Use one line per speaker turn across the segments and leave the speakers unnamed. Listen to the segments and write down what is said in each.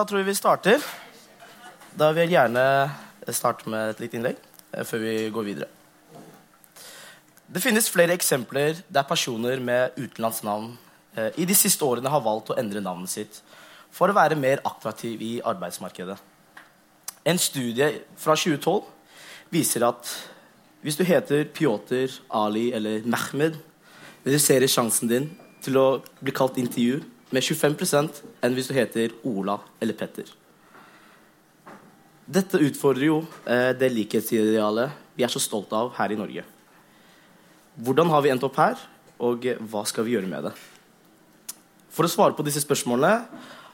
da tror jeg vi starter. Da vil jeg gjerne starte med et lite innlegg eh, før vi går videre. Det finnes flere eksempler der personer med utenlandsk navn eh, i de siste årene har valgt å endre navnet sitt for å være mer attraktiv i arbeidsmarkedet. En studie fra 2012 viser at hvis du heter Pjotr, Ali eller Mehmed, reduserer sjansen din til å bli kalt intervju med 25 enn hvis du heter Ola eller Petter. Dette utfordrer jo eh, det likhetsidealet vi er så stolte av her i Norge. Hvordan har vi endt opp her, og hva skal vi gjøre med det? For å svare på disse spørsmålene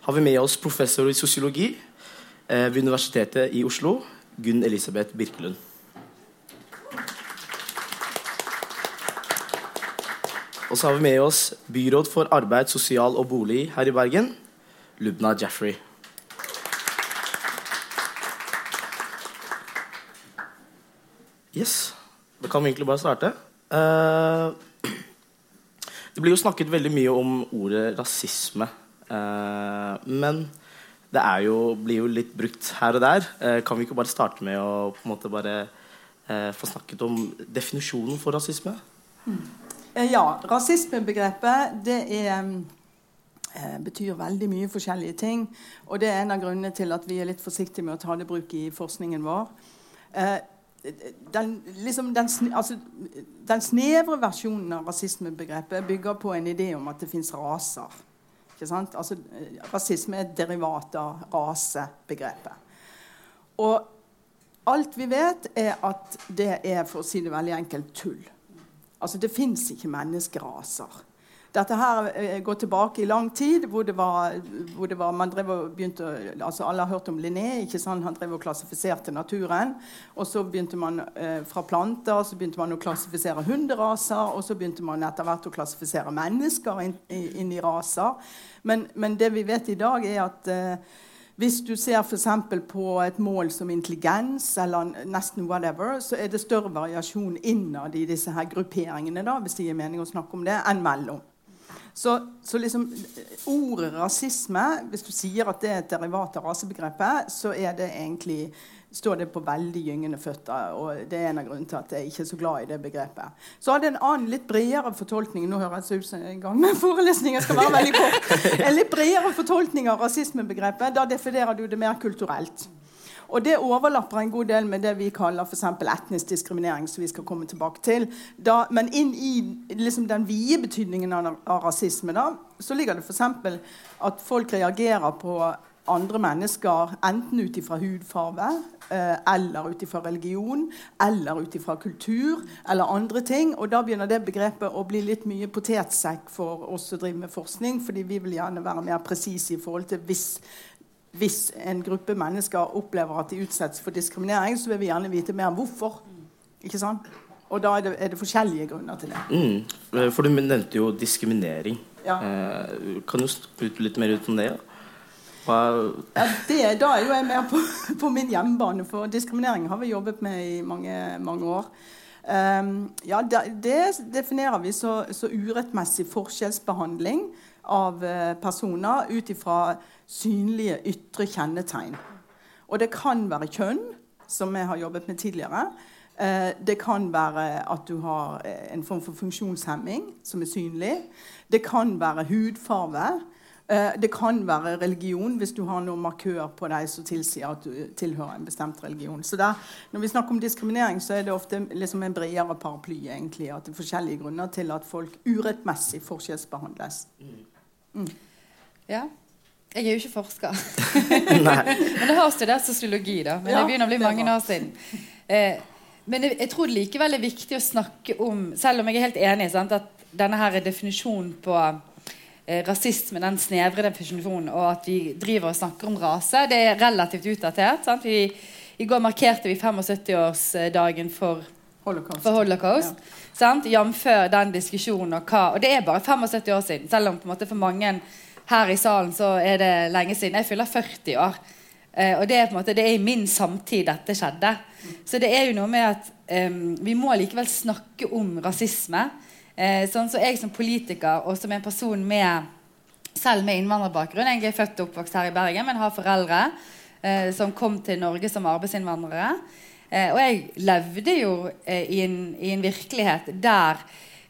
har vi med oss professor i sosiologi eh, ved Universitetet i Oslo, Gunn Elisabeth Birkelund. Og så har vi med oss byråd for arbeid, sosial og bolig her i Bergen, Lubna Jaffrey. Yes, Da kan vi egentlig bare starte. Uh, det blir jo snakket veldig mye om ordet rasisme. Uh, men det jo, blir jo litt brukt her og der. Uh, kan vi ikke bare starte med å på en måte bare få snakket om definisjonen for rasisme?
Mm. Ja, rasismebegrepet det er betyr veldig mye forskjellige ting. Og det er en av grunnene til at vi er litt forsiktige med å ta det i bruk i forskningen vår. Eh, den, liksom den, altså, den, snevre versjonen av rasismebegrepet bygger på en idé om at det fins raser. Altså, rasisme er et derivat av rasebegrepet. Og alt vi vet, er at det er for å si det veldig enkelt tull. Altså, det fins ikke menneskeraser. Dette her eh, går tilbake i lang tid, hvor det var, hvor det var man drev og begynte, altså Alle har hørt om Linné. ikke sant? Han drev og klassifiserte naturen. Og så begynte man eh, fra planter så begynte man å klassifisere hunderaser. Og så begynte man etter hvert å klassifisere mennesker inn, inn i raser. Men, men, det vi vet i dag, er at eh, hvis du ser f.eks. på et mål som intelligens, eller nesten whatever, så er det større variasjon innad i disse her grupperingene da, hvis det gir mening å snakke om det, enn mellom. Så, så liksom, ordet rasisme, hvis du sier at det er et derivat av rasebegrepet, så er det egentlig står det på veldig gyngende føtter. og Det er en av grunnene til at jeg ikke er så glad i det begrepet. Så hadde en annen litt bredere fortolkning nå høres jeg ut som en gang med forelesninger skal være veldig kort, en litt bredere fortolkning av rasismebegrepet. Da definerer du det mer kulturelt. Og det overlapper en god del med det vi kaller for etnisk diskriminering. som vi skal komme tilbake til. Da, men inn i liksom, den vide betydningen av, av rasisme da, så ligger det f.eks. at folk reagerer på andre mennesker enten ut ifra hudfarve eh, eller ut ifra religion eller ut ifra kultur eller andre ting. Og da begynner det begrepet å bli litt mye potetsekk for oss som driver med forskning, fordi vi vil gjerne være mer presise i forhold til hvis hvis en gruppe mennesker opplever at de utsettes for diskriminering, så vil vi gjerne vite mer om hvorfor. Ikke sant? Og da er det, er det forskjellige grunner til det.
Mm. For du nevnte jo diskriminering. Ja. Eh, kan du spute litt mer ut om det?
Ja, det, da er jo jeg mer på, på, min hjemmebane, for diskriminering har vi jobbet med i mange, mange år. Um, ja, det, definerer vi så, så urettmessig forskjellsbehandling av uh, personer ut ifra synlige ytre kjennetegn. Og det kan være kjønn, som vi har jobbet med tidligere. Eh, det kan være at du har eh, en form for funksjonshemming som er synlig. Det kan være hudfarve. Eh, det kan være religion hvis du har noen markør på deg som tilsier at du tilhører en bestemt religion. Så der, Når vi snakker om diskriminering, så er det ofte liksom en bredere paraply. egentlig, At det er forskjellige grunner til at folk urettmessig forskjellsbehandles.
Mm. Ja, jeg er jo ikke forsker. men jeg har studert sosiologi, da. Men ja, det begynner å bli mange år siden. Eh, men jeg, jeg, tror det likevel er viktig å snakke om Selv om jeg er helt enig sant, at denne her definisjonen på eh, rasisme, den snevre definisjonen, og at vi driver og snakker om rase, det er relativt utdatert. Vi, I går markerte vi 75-årsdagen for Holocaust. For holocaust ja. Jf. den diskusjonen og hva Og det er bare 75 år siden, selv om på en måte for mange her i salen så er det lenge siden. Jeg fyller 40 år. Eh, og det er, på en måte, det er i min samtid dette skjedde. Så det er jo noe med at eh, vi må likevel snakke om rasisme. Eh, sånn så jeg som politiker og som en person med selv med innvandrerbakgrunn. Jeg er født og oppvokst her i Bergen, men har foreldre eh, som kom til Norge som arbeidsinnvandrere. Eh, og jeg levde jo i, en, i, en, virkelighet der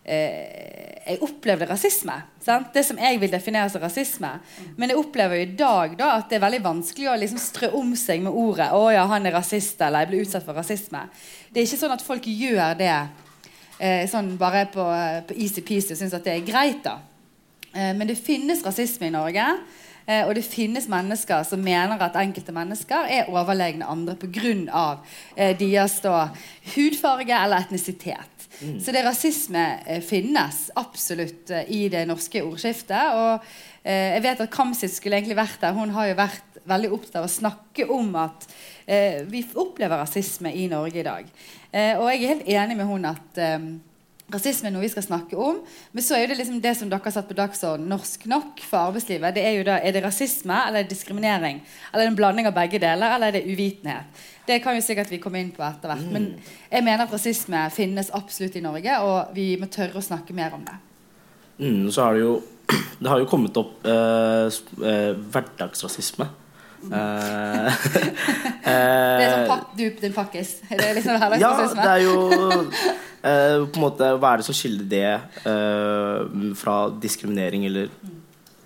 jeg opplevde rasisme. Sant? Det som jeg vil definere som rasisme. Men jeg opplever i dag da, at det er veldig vanskelig å liksom strø om seg med ordet 'Å ja, han er rasist', eller 'jeg ble utsatt for rasisme'. Det er ikke sånn at folk gjør det eh, sånn bare på, på easy-peasy og syns at det er greit. da. Eh, men det finnes rasisme i Norge. Eh, og det finnes mennesker som mener at enkelte mennesker er overlegne andre pga. Eh, deres da, hudfarge eller etnisitet. Mm. Så det rasisme eh, finnes absolutt eh, i det norske ordskiftet. Og jeg vet at Kamsit skulle egentlig vært der. Hun har jo vært veldig opptatt av å snakke om at eh, vi opplever rasisme i Norge i dag. Eh, og jeg er helt enig med hun at eh, rasisme er noe vi skal snakke om. Men så er det liksom det som dere har satt på dagsorden, norsk nok for arbeidslivet. det Er jo da, er det rasisme eller er det diskriminering? Eller er det en blanding av begge deler? Eller er det uvitenhet? Det kan jo sikkert vi komme inn på etter hvert. Men jeg mener at rasisme finnes absolutt i Norge, og vi må tørre å snakke mer om det.
Mm, så har det jo Det har jo kommet opp eh, eh hverdagsrasisme. Mm.
Eh, det er sånn papp, du din pakkes? Det liksom det
Ja, det er jo eh, på en måte Hva er det som skiller det eh, fra diskriminering eller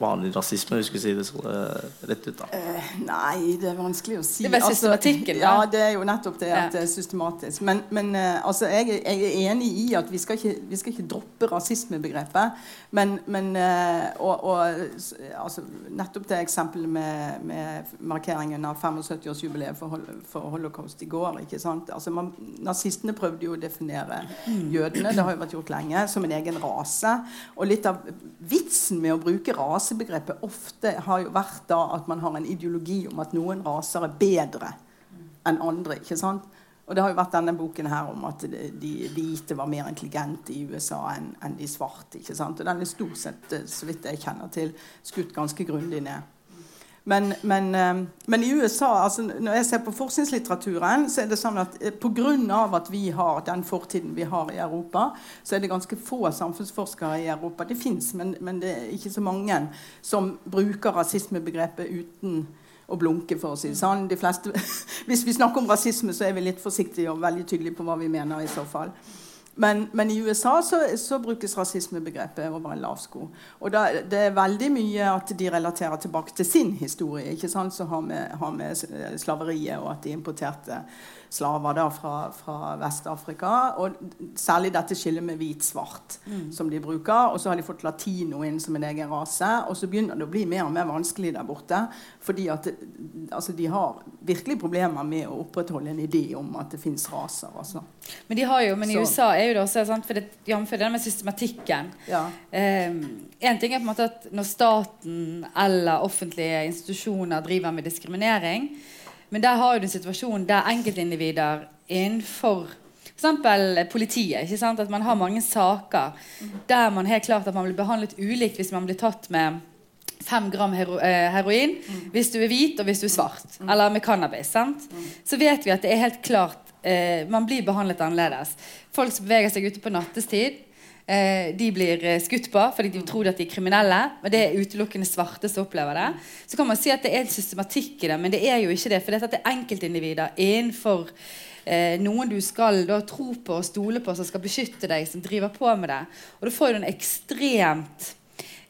vanlig rasisme? Hvis vi si det så uh, rett ut. da
uh, Nei, det er vanskelig å si.
Det er bare altså, systematikken?
Altså, ja, det er jo nettopp det at det er systematisk. Men, men uh, altså, jeg, jeg, er enig i at vi skal ikke, vi skal ikke droppe rasismebegrepet. Men, men og, og, altså, nettopp det eksempelet med, med markeringen av 75-årsjubileet for, for, holocaust i går. ikke sant? Altså, man, nazistene prøvde jo å definere jødene, det har jo vært gjort lenge, som en egen rase. Og litt av vitsen med å bruke rase rasebegrepet ofte har jo vært da at man har en ideologi om at noen raser er bedre enn andre. ikke sant? Og det har jo vært denne boken her om at de hvite var mer intelligente i USA enn, enn de svarte. ikke sant? Og den er stort sett, så vidt jeg kjenner til, skutt ganske grundig ned. Men, men, eh, men, i USA, altså når jeg ser på forskningslitteraturen, så er det sånn at eh, pga. at vi har den fortiden vi har i Europa, så er det ganske få samfunnsforskere i Europa. Det fins, men, men, det er ikke så mange som bruker rasismebegrepet uten å blunke, for å si det sånn. De fleste, hvis vi snakker om rasisme, så er vi litt forsiktige og veldig tydelige på hva vi mener. i så fall. Men, men, i USA så, så, brukes rasismebegrepet over en lav sko. Og da, det er veldig mye at de relaterer tilbake til sin historie, ikke sant, som har med, har med slaveriet og at de importerte slaver da fra, fra Vest-Afrika. Og særlig dette skillet med hvit-svart mm. som de bruker. Og så har de fått latino inn som en egen rase. Og så begynner det å bli mer og mer vanskelig der borte. Fordi at altså, de har virkelig problemer med å opprettholde en idé om at det fins raser. Altså.
Men de har jo, men i USA er jo det også sant, for det, Jf. det med systematikken. Ja. Um, en ting er på en måte at når staten eller offentlige institusjoner driver med diskriminering, men der har du en situasjon der enkeltindivider innenfor f.eks. politiet. ikke sant? At man har mange saker der man helt klart at man blir behandlet ulikt hvis man blir tatt med fem gram hero eh, heroin hvis du er hvit og hvis du er svart. Eller med cannabis. sant? Så vet vi at det er helt klart eh, man blir behandlet annerledes. Folk som beveger seg ute på nattestid, de blir eh, skutt på fordi de tror at de er kriminelle. Men det er utelukkende svarte som opplever det. Så kan man si at det er en systematikk i det, men det er jo ikke det. For det er enkeltindivider innenfor eh, noen du skal da, tro på og stole på, som skal beskytte deg, som driver på med det. Og da får du en ekstremt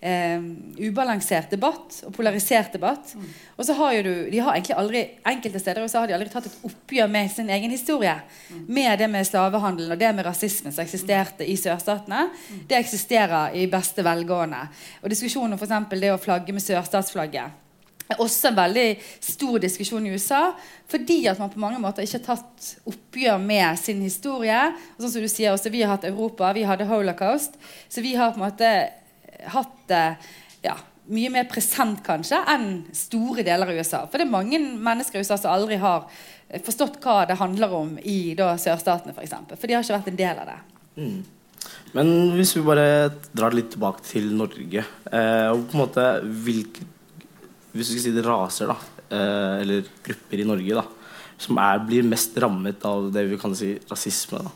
eh, ubalansert debatt og polarisert debatt. Mm. Og så har jo du, de har egentlig aldri, Enkelte steder så har de aldri tatt et oppgjør med sin egen historie. Mm. Med det med slavehandelen og det med rasismen som eksisterte i sørstatene. Mm. Det eksisterer i beste velgående. Og diskusjonen om f.eks. det å flagge med sørstatsflagget er også en veldig stor diskusjon i USA. Fordi at man på mange måter ikke har tatt oppgjør med sin historie. Og sånn som du sier også, Vi har hatt Europa, vi hadde holocaust. Så vi har på en måte hatt det ja, mye mer present kanskje enn store deler av USA. For det er mange mennesker i USA som aldri har forstått hva det handler om i da, sørstatene, f.eks. For, eksempel. for de har ikke vært en del av det. Mm.
Men hvis vi bare drar litt tilbake til Norge eh, og på en måte hvilke Hvis vi skal si det raser, da, eh, eller grupper i Norge, da, som er, blir mest rammet av det vi kan si rasisme, da.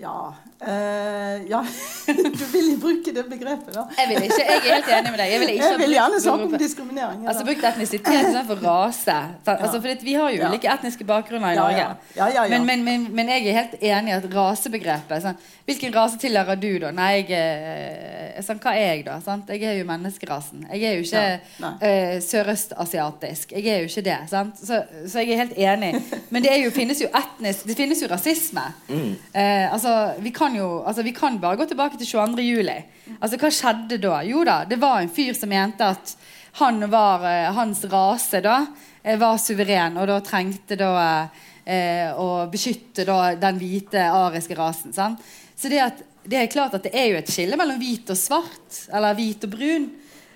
Ja, Uh, ja, du vil jo bruke det begrepet, da.
Jeg vil ikke, jeg er helt enig med deg. Jeg vil,
jeg vil gjerne snakke om diskriminering.
Altså Brukt etnisitet istedenfor rase. Altså, for Vi har jo ulike ja. etniske bakgrunner i Norge.
Ja,
men, men, men, men, jeg er helt enig i at rasebegrepet sånn, Hvilken rase tilhører du, da? Nei, jeg sånn, Hva er jeg, da? Sant? Jeg er jo menneskerasen. Jeg er jo ikke uh, sørøstasiatisk. Jeg er jo ikke det. Så, så, jeg er helt enig. Men det, jo, finnes jo etnisk Det finnes jo rasisme. Mm. Uh, altså, vi kan kan jo altså Vi kan bare gå tilbake til 22. juli. Altså, hva skjedde da? Jo da, det var en fyr som mente at han var, eh, hans rase da eh, var suveren, og da trengte da eh, å beskytte da den hvite ariske rasen. Sant? Så det, at, det er klart at det er jo et skille mellom hvit og svart, eller hvit og brun.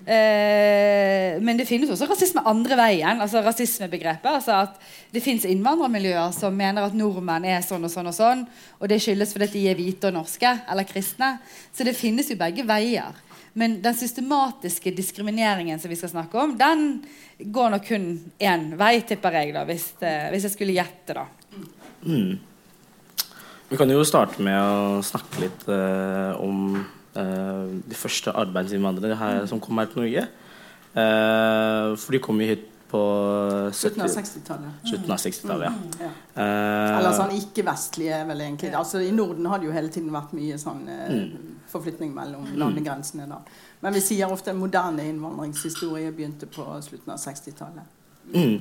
Eh, men det finnes også rasisme andre veien. altså rasismebegrepet, altså at Det fins innvandrermiljøer som mener at nordmenn er sånn og sånn og sånn. Og det skyldes fordi de er hvite og norske eller kristne. Så det finnes jo begge veier. Men den systematiske diskrimineringen som vi skal snakke om, den går nok kun én vei, tipper jeg, da, hvis, eh, hvis jeg skulle gjette. da. Mm.
Vi kan jo starte med å snakke litt eh, om de første arbeidsinnvandrere her, som kom her til Norge. Eh, for de kom jo hit på
slutten av 60-tallet.
Slutten av 60-tallet, ja.
Mm, ja. Uh, Eller sånn ikke-vestlige, vel egentlig. Altså, I Norden har det jo hele tiden vært mye sånn mm. forflytning mellom mm. landegrensene. da. Men vi sier ofte moderne innvandringshistorie begynte på slutten av 60-tallet.
Mm.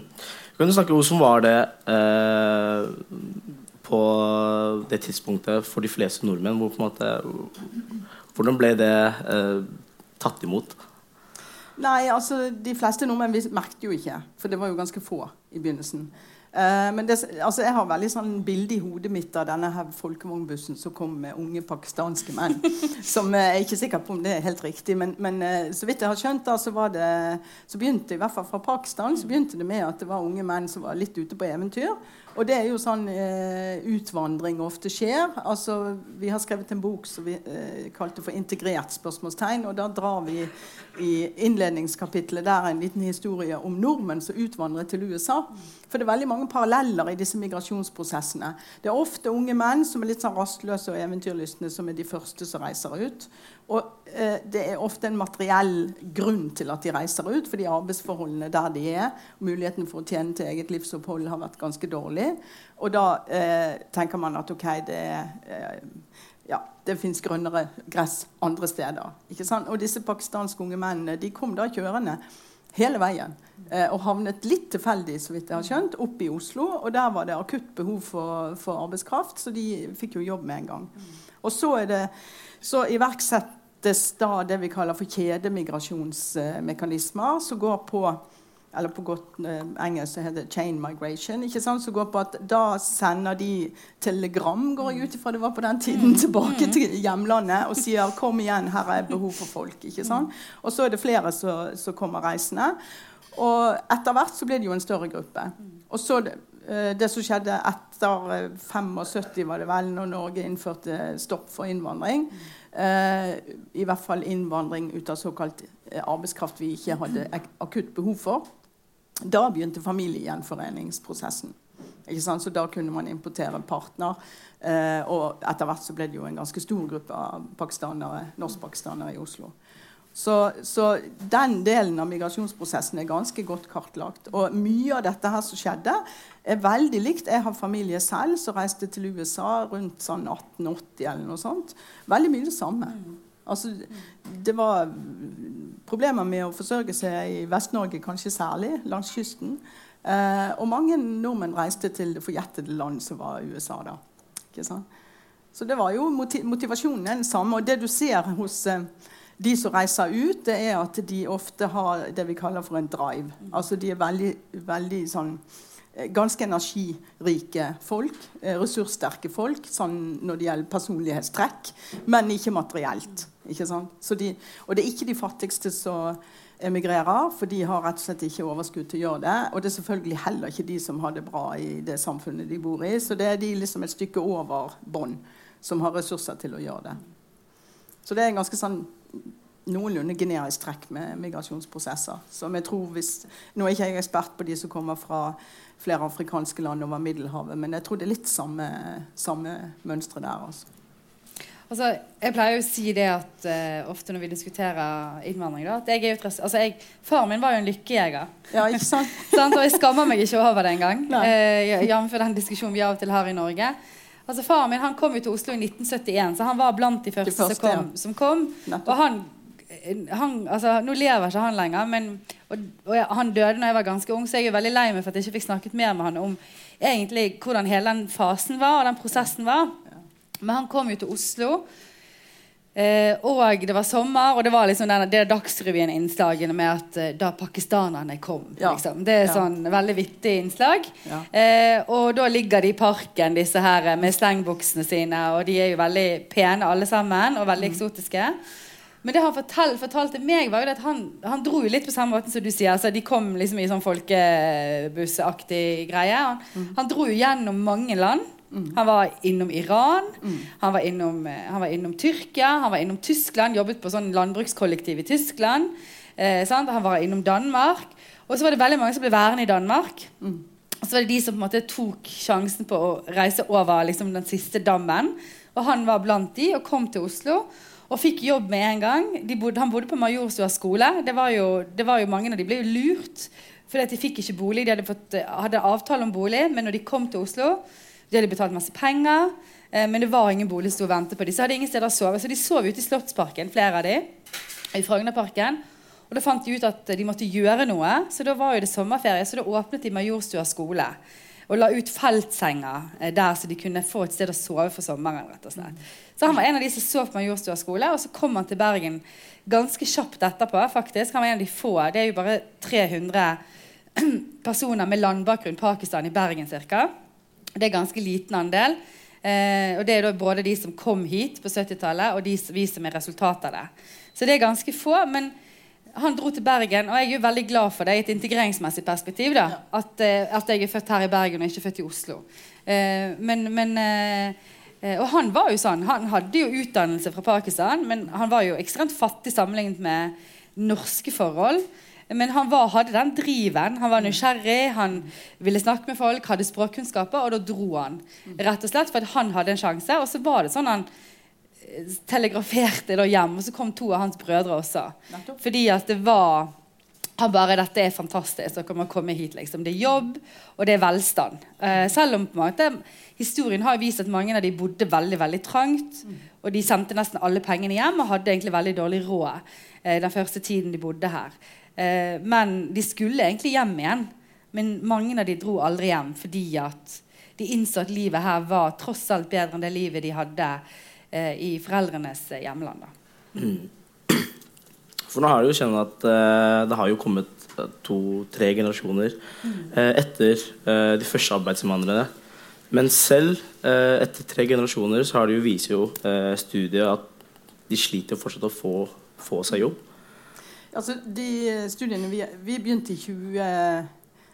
Kan du snakke om Hvordan var det uh, på det tidspunktet for de fleste nordmenn? Hvor på en måte hvordan ble det eh, tatt imot?
Nei, altså De fleste nordmenn merket jo ikke, for det var jo ganske få i begynnelsen. Eh, men det, altså, Jeg har veldig sånn bilde i hodet mitt av denne her folkevognbussen som kom med unge pakistanske menn. som eh, Jeg er ikke sikker på om det er helt riktig, men, men uh, så vidt jeg har skjønt, da, så, det, så begynte i hvert fall fra Pakistan så begynte det med at det var unge menn som var litt ute på eventyr. Og det er jo sånn eh, utvandring ofte skjer. Altså, vi har skrevet en bok som vi eh, kalte for 'Integrert?' spørsmålstegn, og da drar vi i innledningskapitlet der en liten historie om nordmenn som utvandrer til USA. For det er veldig mange paralleller i disse migrasjonsprosessene. Det er ofte unge menn som er litt sånn rastløse og eventyrlystne, som er de første som reiser ut. Og eh, det er ofte en materiell grunn til at de reiser ut, fordi arbeidsforholdene der de er, muligheten for å tjene til eget livsopphold har vært ganske dårlig. Og da eh, tenker man at ok, det, eh, ja, det fins grønnere gress andre steder. Ikke sant? Og disse pakistanske unge mennene de kom da kjørende hele veien. Eh, og havnet litt tilfeldig så vidt jeg har skjønt, opp i Oslo. Og der var det akutt behov for, for arbeidskraft, så de fikk jo jobb med en gang. Og så er det så iverksettes da det vi kaller for kjedemigrasjonsmekanismer, som går på eller på godt eh, engelsk heter det 'chain migration'. ikke sant, som går på at Da sender de telegram går jeg ut ifra det var på den tiden, mm. tilbake til hjemlandet og sier 'kom igjen, her er behov for folk'. ikke sant, Og så er det flere som kommer reisende. Og etter hvert så blir det jo en større gruppe. Og så det, eh, som skjedde etter 75, eh, var det vel, når Norge innførte stopp for innvandring. Eh, I hvert fall innvandring ut av såkalt arbeidskraft vi ikke hadde akutt behov for. Da begynte familiegjenforeningsprosessen. Så da kunne man importere partner. og etter hvert så ble det jo en ganske stor gruppe av pakistanere, norskpakistanere i Oslo. Så, så, den delen av migrasjonsprosessen er ganske godt kartlagt. Og mye av dette her som skjedde, er veldig likt. Jeg har familie selv som reiste til USA rundt sånn 1880 eller noe sånt. Veldig mye det samme. Altså, det var problemer med å forsørge seg i Vest-Norge, kanskje særlig, langs kysten. Eh, og mange nordmenn reiste til det forjettede land som var USA da. Så det var jo motivasjonen den samme. Og det du ser hos eh, de som reiser ut, det er at de ofte har det vi kaller for en drive. Altså de er veldig, veldig sånn Ganske energirike folk. Eh, ressurssterke folk sånn når det gjelder personlighetstrekk, men ikke materielt. Ikke de, og det er ikke de fattigste som emigrerer, for de har rett og slett ikke overskudd til å gjøre det. Og det er selvfølgelig heller ikke de som har det bra i det samfunnet de bor i. Så det er de liksom et stykke over bånd som har ressurser til å gjøre det. Så det er en ganske sånn noenlunde generisk trekk med migrasjonsprosesser. Som jeg tror hvis, Nå er ikke jeg ekspert på de som kommer fra flere afrikanske land over Middelhavet, men jeg tror det er litt samme, samme mønstre der. altså.
Altså, jeg pleier jo å si det at uh, ofte når vi diskuterer innvandring da, at jeg er jo altså, jeg, Faren min var jo en lykkejeger.
Ja, ikke sant?
og jeg skammer meg ikke over det engang. Uh, Jf. den diskusjonen vi av og til har i Norge. Altså, Faren min han kom jo til Oslo i 1971, så han var blant de første, de første som kom. Ja. Som kom og han, han, altså, Nå lever ikke han lenger, men, og, og han døde da jeg var ganske ung, så jeg er veldig lei meg for at jeg ikke fikk snakket mer med han om egentlig hvordan hele den fasen var, og den prosessen var. Men han kom jo til Oslo. Eh, og det var sommer, og det var liksom denne, det Dagsrevyen-innslagene med at eh, da pakistanerne kom. Ja. Liksom. Det er ja. sånn veldig vittig innslag. Ja. Eh, og da ligger de i parken, disse her med slengbuksene sine, og de er jo veldig pene alle sammen, og veldig mm. eksotiske. Men det han fortal, fortalte meg, var jo at han, han dro litt på samme måten som du sier. Altså, de kom liksom i sånn folkebussaktig greie. Han, mm. han dro jo gjennom mange land. Mm. Han var innom Iran, mm. han, var innom, eh, han, var innom, Tyrkia, han var innom Tyskland. Jobbet på sånn landbrukskollektiv i Tyskland. Eh, han var innom Danmark. Og så var det veldig mange som ble værende i Danmark. Mm. Og så var det de som på en måte tok sjansen på å reise over liksom, den siste dammen. Og han var blant de og kom til Oslo. Og fikk jobb med en gang. Bodde, han bodde på Majorstua skole. Det var, jo, det var jo mange av de ble jo lurt. Fordi de fikk ikke bolig. De hadde, fått, hadde avtale om bolig, men når de kom til Oslo, de hadde betalt masse penger, eh, men det var ingen bolig som sto og ventet på dem. Så hadde ingen steder å sove. Så de sov ute i Slottsparken, flere av dem. I Frognerparken. Og da fant de ut at de måtte gjøre noe, så da var jo det sommerferie. Så da åpnet de Majorstua skole og la ut feltsenger eh, der, så de kunne få et sted å sove for sommeren. rett og slett. Så han var en av de som sov på Majorstua skole, og så kom han til Bergen ganske kjapt etterpå. faktisk. Han var en av de få. Det er jo bare 300 personer med landbakgrunn Pakistan i Bergen ca. Det er ganske liten andel. Eh, og det er da både de som kom hit på 70-tallet, og de, vi som er resultatet av det. Så det er ganske få. Men han dro til Bergen, og jeg er jo veldig glad for det i et integreringsmessig perspektiv. da, at, eh, at, jeg er født her i Bergen og ikke født i Oslo. Eh, men, men eh, eh, og han var jo sånn, han hadde jo utdannelse fra Pakistan, men han var jo ekstremt fattig sammenlignet med norske forhold. Men han var, hadde den driven. Han var nysgjerrig, han ville snakke med folk, hadde språkkunnskaper, og da dro han. Rett og slett for han hadde en sjanse. Og så var det sånn han telegraferte da hjem, og så kom to av hans brødre også. Fordi at det var han bare 'Dette er fantastisk. Dere må komme hit.' liksom. Det er jobb, og det er velstand. Uh, selv om på en måte historien har vist at mange av de bodde veldig veldig trangt. Og de sendte nesten alle pengene hjem og hadde egentlig veldig dårlig råd uh, den første tiden de bodde her. Eh, men de skulle egentlig hjem igjen. Men mange av de dro aldri hjem fordi at de innså at livet her var tross alt bedre enn det livet de hadde eh, i foreldrenes eh, hjemland. Mm.
For nå har det jo kjent at uh, det har jo kommet to-tre generasjoner uh, etter de første arbeidsinnvandrerne. Men selv etter tre generasjoner så har det jo vist jo studiet at de sliter fortsatt å få, få seg jobb.
Altså, de studiene vi, vi, begynte i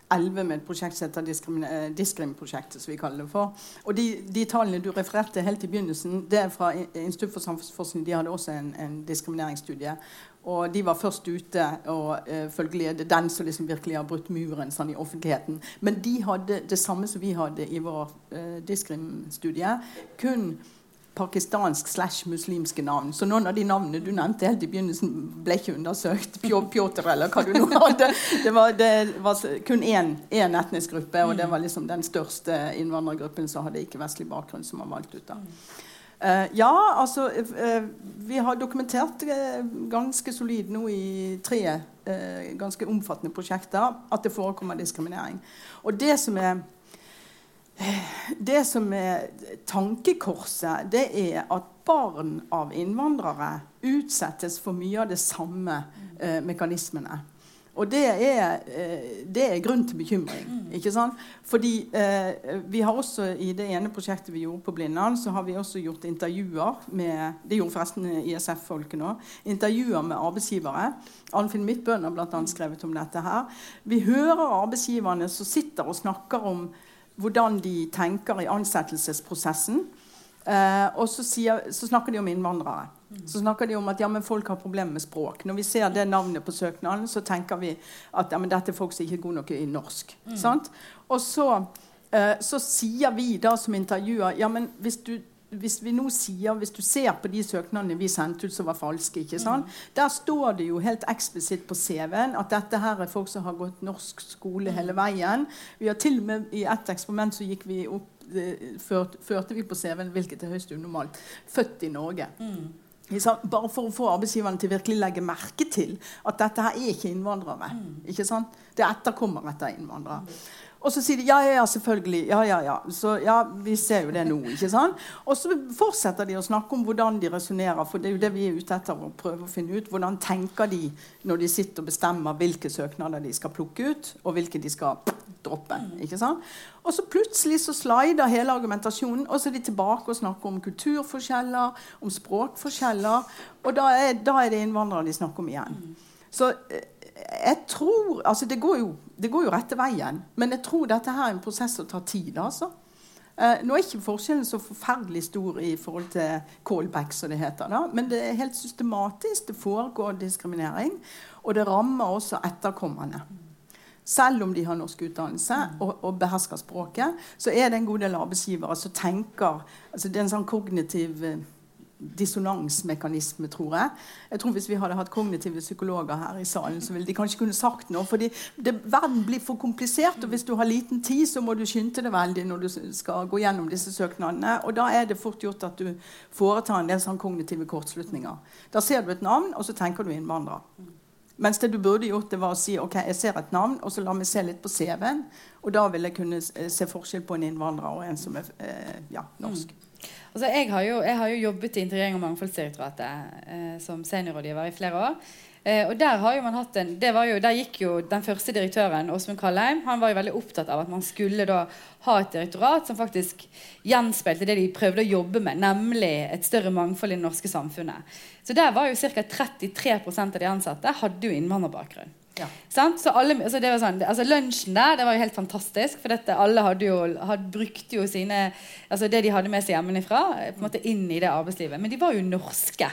2011 med et prosjekt som heter eh, Diskrim-prosjektet. som vi kaller det for. Og de, de, tallene du refererte helt i begynnelsen, det er fra Institutt for samfunnsforskning. De hadde også en, en diskrimineringsstudie. Og de var først ute, og uh, følgelig er det den som liksom virkelig har brutt muren sånn, i offentligheten. Men de hadde det samme som vi hadde i vår uh, diskrim-studie. kun pakistansk slash muslimske navn. Så noen av de navnene du nevnte helt i begynnelsen, ble ikke undersøkt. Pjotr eller hva du nå hadde. Det var, det var kun én, én, etnisk gruppe, og det var liksom den største innvandrergruppen som hadde ikke-vestlig bakgrunn, som var valgt ut. da. Uh, ja, altså uh, Vi har dokumentert uh, ganske solid nå i tre ganske omfattende prosjekter at det forekommer diskriminering. Og det som er det som er tankekorset, det er at barn av innvandrere utsettes for mye av de samme eh, mekanismene. Og det er, eh, det er, grunn til bekymring. Mm. ikke sant? Fordi eh, vi har også I det ene prosjektet vi gjorde på Blindern, så har vi også gjort intervjuer med det gjorde forresten ISF-folket nå, intervjuer med arbeidsgivere. Arnfinn Midtbøen har bl.a. skrevet om dette. her. Vi hører arbeidsgiverne som sitter og snakker om hvordan de tenker i ansettelsesprosessen. Eh, og så, sier, så, snakker de om innvandrere. Så snakker de om at ja, folk har problemer med språk. Når vi ser det navnet på søknaden, så tenker vi at ja, dette er folk som ikke er gode nok i norsk. Mm. Og så, eh, så, sier vi da som intervjuer ja, men hvis du hvis vi nå sier, hvis du ser på de søknadene vi sendte ut som var falske, ikke sant? Mm. der står det jo helt eksplisitt på CV-en at dette her er folk som har gått norsk skole hele veien. Vi har til og med I ett eksperiment så gikk vi opp, eh, ført, førte vi på CV-en, hvilket er høyst unormalt, født i Norge. Mm. Bare for å få arbeidsgiverne til virkelig legge merke til at dette her er ikke innvandrere. Mm. ikke sant? Det etterkommer etter innvandrere. Og så sier de ja, ja, ja, selvfølgelig. Ja, ja, ja. Så ja, vi ser jo det nå. ikke sant? Og så fortsetter de å snakke om hvordan de resonnerer, for det er jo det vi er ute etter å prøve å finne ut. Hvordan tenker de når de sitter og bestemmer hvilke søknader de skal plukke ut, og hvilke de skal droppe. ikke sant? Og så plutselig så slider hele argumentasjonen, og så er de tilbake og snakker om kulturforskjeller, om språkforskjeller, og da er, da er det innvandrere de snakker om igjen. Så eh, jeg tror altså det går, jo, det går jo rette veien, men jeg tror dette her er en prosess som tar tid. altså. Eh, nå er ikke forskjellen så forferdelig stor i forhold til callback, som det heter. da, Men det er helt systematisk. Det foregår diskriminering. Og det rammer også etterkommerne. Selv om de har norsk utdannelse og, og behersker språket, så er det en god del arbeidsgivere som tenker altså Det er en sånn kognitiv eh, dissonansmekanisme, tror jeg. Jeg tror Hvis vi hadde hatt kognitive psykologer her i salen, så ville de kanskje kunne sagt noe. fordi det, Verden blir for komplisert, og hvis du har liten tid, så må du skynde deg veldig når du skal gå gjennom disse søknadene. Og da er det fort gjort at du foretar en del sånn kognitive kortslutninger. Da ser du et navn, og så tenker du innvandrer. Mens det du burde gjort, det var å si ok, jeg ser et navn, og så la meg se litt på CV-en. Og da vil jeg kunne se forskjell på en innvandrer og en som er eh, ja, norsk. Mm.
Altså, jeg, har jo, jeg, har jo, jobbet i Integrering- og mangfoldsdirektoratet eh, som seniorrådgiver i flere år. Eh, og der har jo man hatt en, jo, der gikk jo Den første direktøren, Åsmund Kallheim, han var jo veldig opptatt av at man skulle da ha et direktorat som faktisk gjenspeilte det de prøvde å jobbe med, nemlig et større mangfold i det norske samfunnet. Så der var jo ca. 33% av de ansatte hadde jo innvandrerbakgrunn. Ja. Så alle, altså det var sånn, altså Lunsjen der det var jo helt fantastisk. For dette, alle hadde jo, hadde, brukte jo sine, altså det de hadde med seg hjemmefra, på en måte inn i det arbeidslivet. Men de var jo norske.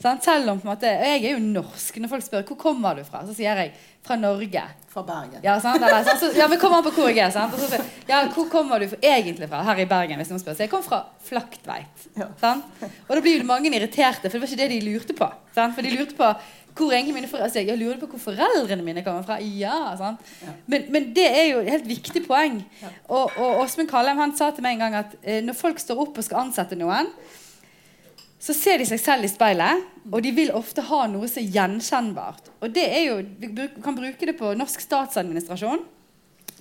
Sant? Selv om på en måte, Jeg er jo norsk. Når folk spør hvor kommer du fra, så sier jeg fra Norge.
Fra Bergen.
Ja, sant? Eller, så, ja men kommer an på hvor jeg er. Sant? Så, ja, hvor kommer du egentlig fra? Her i Bergen. hvis noen spør. Så jeg kom fra Flaktveit. Ja. Og da blir jo mange irriterte, for det var ikke det de lurte på. Sant? For de lurte på hvor egentlig mine foreldre, altså, Jeg lurer på hvor foreldrene mine kommer fra. Ja, sant? Ja. Men, men, det er jo et helt viktig poeng. Ja. Og, og Åsmund Kallheim han sa til meg en gang at eh, når folk står opp og skal ansette noen, så ser de seg selv i speilet, og de vil ofte ha noe som er gjenkjennbart. Og det er jo, Vi kan bruke det på norsk statsadministrasjon.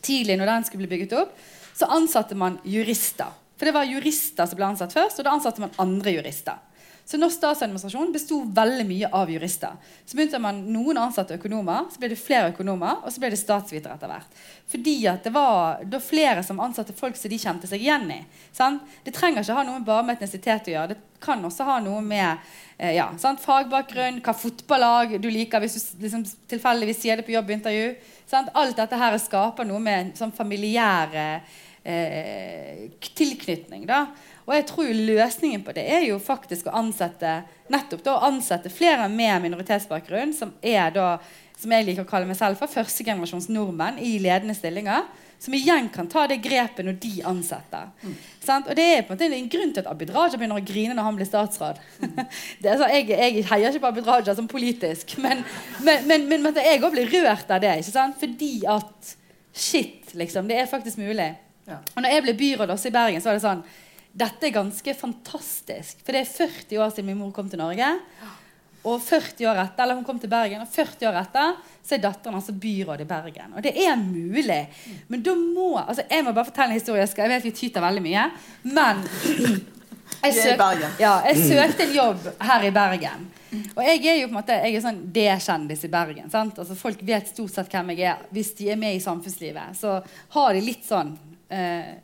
Tidlig når den skulle bli bygget opp, så ansatte man jurister. For det var jurister som ble ansatt først, og da ansatte man andre jurister. Så norsk statsadministrasjon besto veldig mye av jurister. Så begynte man noen ansatte økonomer, så ble det flere økonomer, og så ble det statsvitere etter hvert. Fordi at det var da flere som ansatte folk som de kjente seg igjen i. Sant? Det trenger ikke ha noe bare med etnisitet å gjøre. Det kan også ha noe med eh, ja, fagbakgrunn, hva fotballag du liker, hvis du liksom, tilfeldigvis sier det på jobbintervju. Sant? Alt dette her skaper noe med sånn familiær eh, tilknytning. da. Og jeg tror løsningen på det er jo faktisk å ansette nettopp da, å ansette flere med minoritetsbakgrunn, som er da, som jeg liker å kalle meg selv for, førstegenerasjons nordmenn i ledende stillinger. Som igjen kan ta det grepet når de ansetter. Mm. Og det er på en måte en grunn til at Abid Raja begynner å grine når han blir statsråd. Mm. så, jeg, jeg, heier ikke på Abid Raja som politisk, men, men, men, men jeg òg blir rørt av det. Fordi at Shit, liksom. Det er faktisk mulig. Ja. Og når jeg ble byråd også i Bergen, så var det sånn dette er ganske fantastisk. For det er 40 år siden min mor kom til Norge. Og 40 år etter, eller hun kom til Bergen, og 40 år etter så er datteren altså byråd i Bergen. Og det er mulig. Men da må altså Jeg må bare fortelle en historie. Jeg vet vi tyter veldig mye. Men jeg, søk, ja, jeg søkte en jobb her i Bergen. Og jeg er jo på en måte Jeg er sånn D-kjendis i Bergen. Sant? Altså Folk vet stort sett hvem jeg er hvis de er med i samfunnslivet. Så har de litt sånn eh,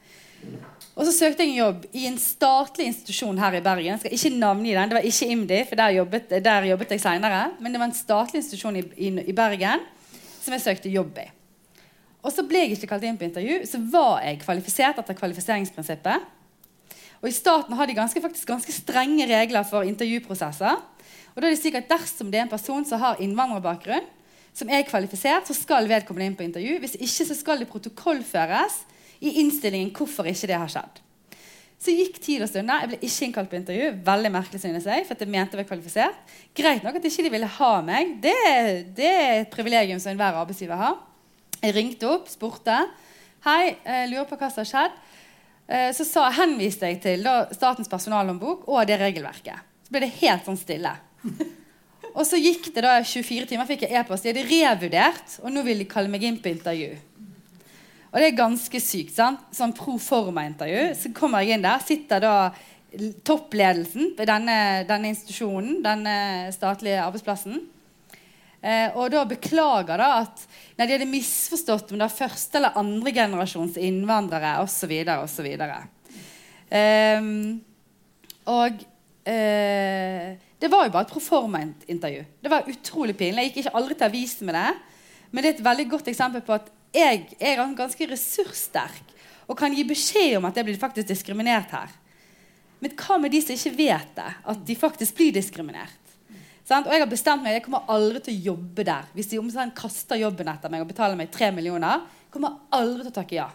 og så søkte jeg en jobb i en statlig institusjon her i Bergen. Jeg skal ikke navngi den. Det var ikke IMDi, for der jobbet, der jobbet jeg seinere. Men det var en statlig institusjon i, i, i, Bergen som jeg søkte jobb i. Og så ble jeg ikke kalt inn på intervju. Så var jeg kvalifisert etter kvalifiseringsprinsippet. Og i staten har de ganske, faktisk ganske strenge regler for intervjuprosesser. Og da er det slik at Dersom det er en person som har innvandrerbakgrunn, som er kvalifisert, så skal vedkommende inn på intervju. Hvis ikke så skal det protokollføres i innstillingen hvorfor ikke det har skjedd. Så gikk tid og stunder. Jeg ble ikke innkalt på intervju. Veldig merkelig synes jeg, for jeg mente jeg var kvalifisert. Greit nok at ikke de ville ha meg. Det, det er et privilegium som enhver arbeidsgiver har. Jeg ringte opp, spurte. Hei, jeg lurer på hva som har skjedd. Eh, så sa, henviste jeg til da, Statens personalhåndbok og det regelverket. Så ble det helt sånn stille. Og så gikk det da 24 timer, fikk jeg e-post. De hadde revurdert, og nå vil de kalle meg inn på intervju. Og det er ganske sykt. sant? Sånn pro forma-intervju. Så kommer jeg inn der, sitter da toppledelsen ved denne, denne institusjonen, denne statlige arbeidsplassen. Eh, og da beklager da at nei, de hadde misforstått om det var første eller andre generasjons innvandrere osv. osv. Eh, og eh, det var jo bare et proforma-intervju. Det var utrolig pinlig. Jeg gikk ikke aldri til avisen med det. Men det er et veldig godt eksempel på at jeg er ganske ressurssterk og kan gi beskjed om at jeg blir faktisk diskriminert her. Men hva med de som ikke vet det? At de faktisk blir diskriminert? Sant? Og jeg har bestemt meg, jeg kommer aldri til å jobbe der. Hvis de omtrent kaster jobben etter meg og betaler meg tre millioner, kommer jeg aldri til å takke ja.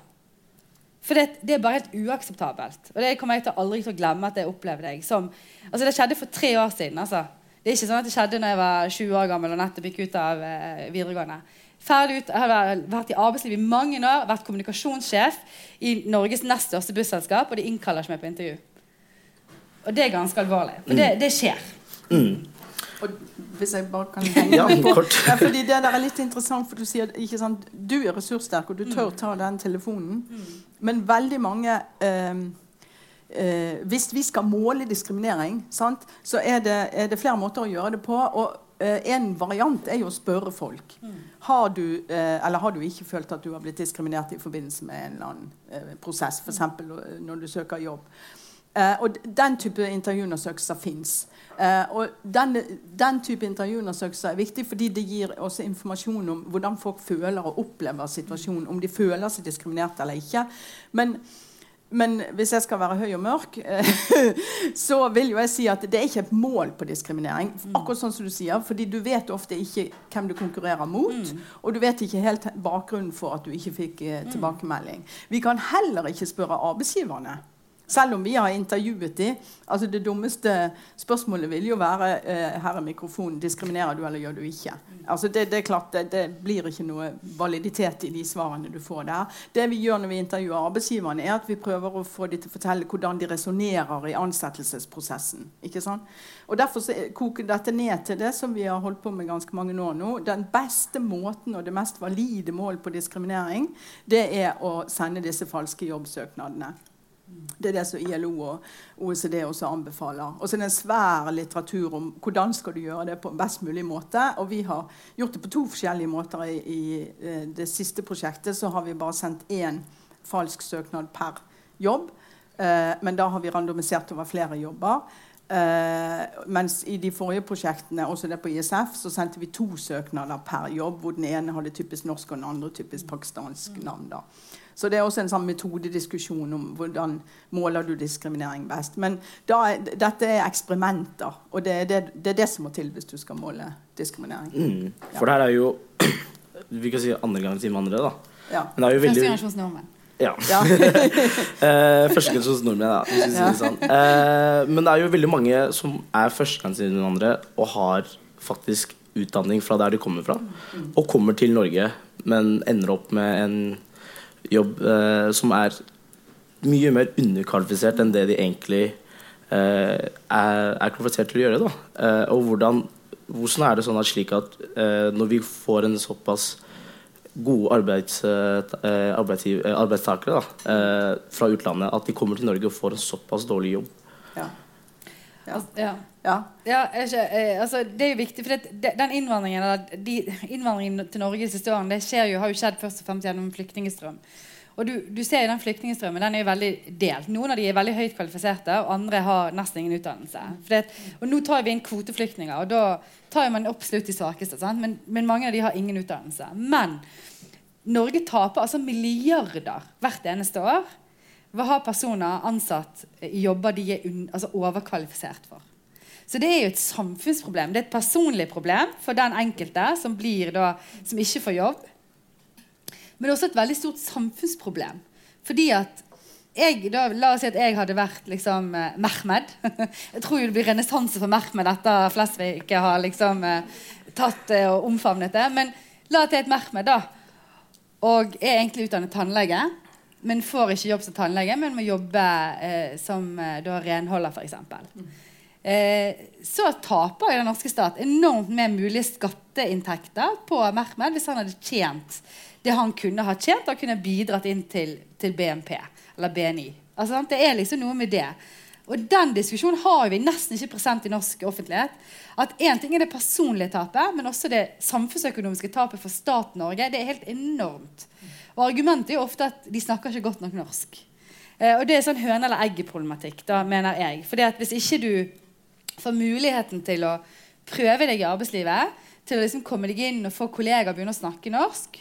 For det, det, er bare helt uakseptabelt. Og det kommer jeg til aldri til å glemme at jeg opplevde det. Som, altså det skjedde for tre år siden. Altså. Det er ikke sånn at det skjedde når jeg var 20 år gammel og nettopp gikk ut av eh, videregående ferdig ut, jeg har vært i arbeidslivet i mange år, vært kommunikasjonssjef i Norges nest største busselskap, og de innkaller ikke meg på intervju. Og det er ganske alvorlig. For det, det skjer. Mm.
Og hvis jeg bare kan henge ja, på ja, fordi Det der er litt interessant, for du sier ikke sant, du er ressurssterk, og du tør mm. ta den telefonen. Mm. Men veldig mange eh, eh, Hvis vi skal måle diskriminering, sant, så er det, er det, flere måter å gjøre det på. og en variant er jo å spørre folk. Mm. Har du, eh, eller har du ikke følt at du har blitt diskriminert i forbindelse med en eller annen eh, prosess, f.eks. når du søker jobb? og Den type intervjuundersøkelser fins. og den, den, type intervjuundersøkelser er viktig fordi det gir også informasjon om hvordan folk føler og opplever situasjonen. Om de føler seg diskriminert eller ikke. Men men hvis jeg skal være høy og mørk, så vil jo jeg si at det er ikke et mål på diskriminering. Mm. akkurat sånn som du sier, fordi du vet ofte ikke hvem du konkurrerer mot. Mm. Og du vet ikke helt bakgrunnen for at du ikke fikk eh, mm. tilbakemelding. Vi kan heller ikke spørre arbeidsgiverne. Selv om vi har intervjuet dem. Altså det dummeste spørsmålet vil jo være eh, her er mikrofonen, diskriminerer du eller gjør du ikke? Altså det, det er klart det, det, blir ikke noe validitet i de svarene du får der. Det vi gjør når vi intervjuer arbeidsgiverne, er at vi prøver å få dem til å fortelle hvordan de resonnerer i ansettelsesprosessen. ikke sant? Og Derfor koker dette ned til det som vi har holdt på med ganske mange år nå. Den beste måten og det mest valide mål på diskriminering, det er å sende disse falske jobbsøknadene. Det er det som ILO og OECD også anbefaler. Og så er det en svær litteratur om hvordan skal du gjøre det på best mulig måte. Og vi har gjort det på to forskjellige måter. I, eh, det siste prosjektet så har vi bare sendt én falsk søknad per jobb. Eh, men da har vi randomisert over flere jobber. Uh, mens i de forrige prosjektene også det på ISF, så sendte vi to søknader per jobb, hvor den ene hadde typisk norsk og den andre typisk pakistansk navn. da. Så det er også en sånn metodediskusjon om hvordan måler du diskriminering best. Men er, dette er eksperimenter, og det er det, det er det, som må til hvis du skal måle diskriminering.
Mm. For det her er jo Vi kan si andregangsinnvandrere, da.
Ja. Men det er jo veldig Førstegenerasjons nordmenn.
Ja. ja. eh, Førstegenerasjons nordmenn, ja. Hvis ja. sånn. eh, men det er jo veldig mange som er førstegangsinnvandrere og har faktisk utdanning fra der de kommer fra, mm. og kommer til Norge, men ender opp med en jobb eh, som er mye mer underkvalifisert enn det de egentlig eh, er, er, kvalifisert til å gjøre. Eh, og hvordan, hvordan, er det sånn at slik at eh, når vi får en såpass gode arbeids, eh, arbeidstakere da, eh, fra utlandet, at de kommer til Norge og får en såpass dårlig jobb?
Ja. Ja. ja. ja. ikke, altså, det er jo viktig, for det, den innvandringen, de, innvandringen til Norge de siste årene det jo, har jo skjedd først og fremst gjennom flyktningstrøm. Og du, du ser jo den flyktningstrømmen den er jo veldig delt. Noen av de er veldig høyt kvalifiserte, og andre har nesten ingen utdannelse. Det, og Nå tar vi inn kvoteflyktninger, og da tar man absolutt de svakeste. Men, men, mange av de har ingen utdannelse. Men Norge taper altså milliarder hvert eneste år ved har personer ansatt i jobber de er altså overkvalifisert for. Så det er jo et samfunnsproblem. Det er et personlig problem for den enkelte som, da, som ikke får jobb. Men det er også et veldig stort samfunnsproblem. Fordi at jeg, da, La oss si at jeg hadde vært liksom eh, Mehmed. jeg tror jo det blir renessanse for Mehmed etter Flesvig har liksom eh, tatt det og omfavnet det. Men la oss si at Mehmed da og er egentlig utdannet tannlege, men får ikke jobb som tannlege, men må jobbe eh, som eh, da, renholder, f.eks. Eh, så taper jo den norske stat enormt med mulige skatteinntekter på Mehmed hvis han hadde tjent det han kunne ha tjent og kunne bidratt inn til, til BNP eller BNI. Altså, det er liksom noe med det. Og den diskusjonen har vi nesten ikke present i norsk offentlighet. At én ting er det personlige tapet, men også det samfunnsøkonomiske tapet for staten Norge. Det er helt enormt. Og argumentet er jo ofte at de snakker ikke godt nok norsk. Eh, og det er sånn høne eller egg-problematikk, da, mener jeg. Fordi at hvis ikke du får muligheten til å prøve deg i arbeidslivet, til å liksom komme deg inn og få kollegaer begynne å snakke norsk,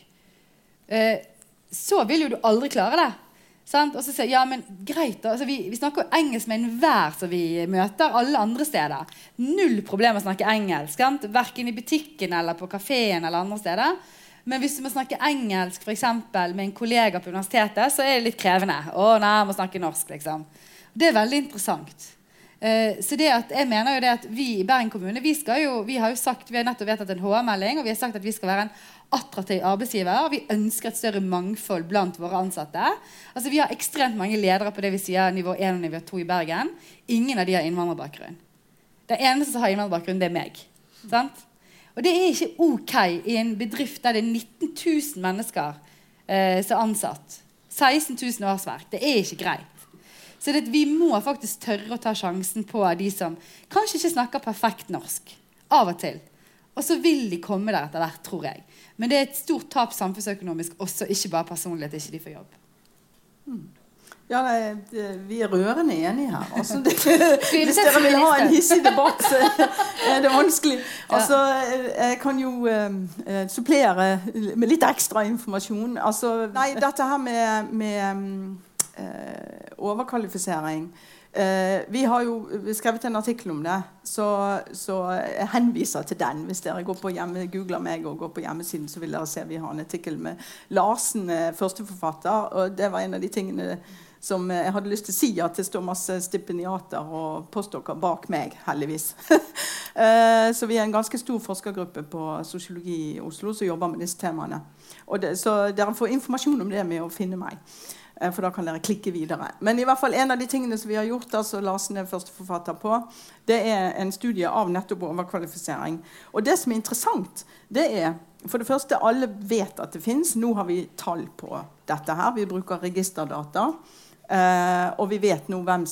eh, så vil jo du aldri klare det. Sant? Og så sier ja, men greit altså, vi, vi, snakker engelsk med enhver som vi møter alle andre steder. Null problem å snakke engelsk. Sant? Verken i butikken eller på kafeen eller andre steder. Men hvis du må snakke engelsk for eksempel, med en kollega på universitetet, så er det litt krevende. Å nei, jeg må snakke norsk, liksom. Det er veldig interessant. Uh, så det at, jeg mener jo det at Vi i Bergen kommune vi, jo, vi har jo sagt, vi har nettopp vedtatt en HR-melding og vi har sagt at vi skal være en attraktiv arbeidsgiver. Vi ønsker et større mangfold blant våre ansatte. Altså, vi har ekstremt mange ledere på det vi sier nivå 1 og nivå 2 i Bergen. Ingen av de har innvandrerbakgrunn. Den eneste som har innvandrerbakgrunn, det er meg. Sant? Og det er ikke ok i en bedrift der det er 19 000 mennesker eh, som er ansatt. 16 000 årsverk. Det er ikke greit. Så det, vi må faktisk tørre å ta sjansen på de som kanskje ikke snakker perfekt norsk. Av og til. Og så vil de komme der etter hvert, tror jeg. Men det er et stort tap samfunnsøkonomisk også, ikke bare personlig at ikke de får jobb.
Mm. Ja, det, det, Vi er rørende enige her. Altså, det, hvis dere vil ha en hissig debatt, så er det vanskelig. Altså, jeg kan jo uh, supplere med litt ekstra informasjon. Altså, nei, dette her med, med uh, overkvalifisering Eh, vi har jo skrevet en artikkel om det, så, så, jeg henviser til den. Hvis dere går på hjemme, googler meg og går på hjemmesiden, så vil dere se vi har en artikkel med Larsen, eh, førsteforfatter. Og det var en av de tingene som jeg hadde lyst til å si, at det står masse stipendiater og postdokker bak meg, heldigvis. Eh, så vi er en ganske stor forskergruppe på sosiologi i Oslo som jobber med disse temaene. Det, så dere får informasjon om det med å finne meg. Eh, for da kan dere klikke videre. Men i hvert fall en av de tingene som vi har gjort, altså Larsen er førsteforfatter på, det er en studie av nettopp overkvalifisering. Og det som er interessant, det er for det første, alle vet at det fins. Nå har vi tall på dette her. Vi bruker registerdata. Uh, og vi vet nå hvem,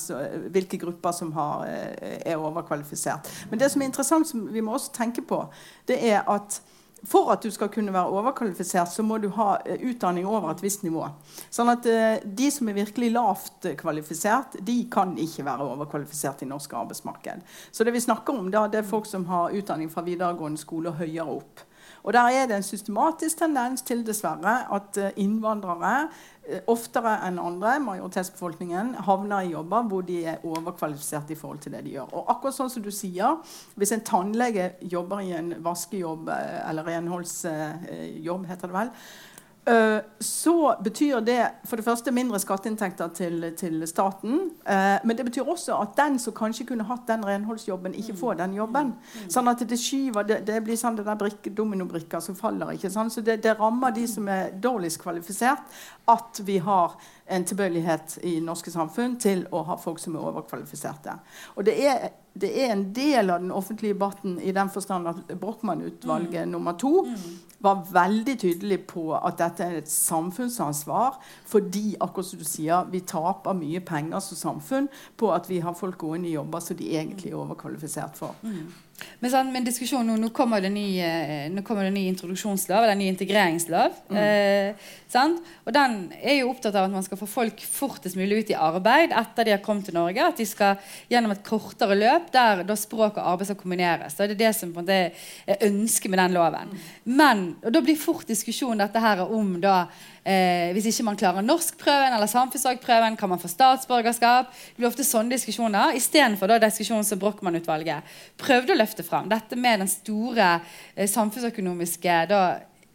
hvilke grupper som har, uh, er overkvalifisert. Men det som er interessant, som vi må også tenke på, det er at for at du skal kunne være overkvalifisert, så må du ha uh, utdanning over et visst nivå. Sånn at uh, De som er virkelig lavt kvalifisert, de kan ikke være overkvalifisert i norsk arbeidsmarked. Så det vi snakker om da, det er folk som har utdanning fra videregående skole og høyere opp. Og Der er det en systematisk tendens til dessverre at uh, innvandrere oftere enn andre, majoritetsbefolkningen, havner i jobber hvor de er overkvalifisert i forhold til det de gjør. Og akkurat sånn som du sier, Hvis en tannlege jobber i en vaskejobb eller renholdsjobb, heter det vel, Eh, så betyr det for det første mindre skatteinntekter til, til staten. Uh, men det betyr også at den som kanskje kunne hatt den renholdsjobben, ikke får den jobben. Sånn at det skyver, det, det blir sånn det der dominobrikka som faller. ikke sant? Så det, det, rammer de som er dårligst kvalifisert, at vi har en tilbøyelighet i norske samfunn til å ha folk som er overkvalifiserte. Og det er det er en del av den offentlige debatten i den forstand at Brochmann-utvalget mm. nummer to mm. var veldig tydelig på at dette er et samfunnsansvar fordi akkurat som du sier, vi taper mye penger som samfunn på at vi har folk gående i jobber som de egentlig er overkvalifisert for. Mm.
Men, sånn, men diskusjonen nå, nå kommer det ny, eh, nå kommer det ny introduksjonslov, eller ny integreringslov. Mm. Eh, og den er jo opptatt av at man skal få folk fortest mulig ut i arbeid etter de har kommet til Norge. At de skal gjennom et kortere løp der da språk og arbeid skal kombineres. Da er det som på en måte er ønsket med den loven. Mm. Men, og Da blir fort diskusjonen dette her om da Eh, hvis ikke man klarer norskprøven eller samfunnsfagprøven, kan man få statsborgerskap. Det blir ofte sånne diskusjoner istedenfor diskusjonen som Brochmann-utvalget prøvde å løfte fram. Dette med den store eh, samfunnsøkonomiske da,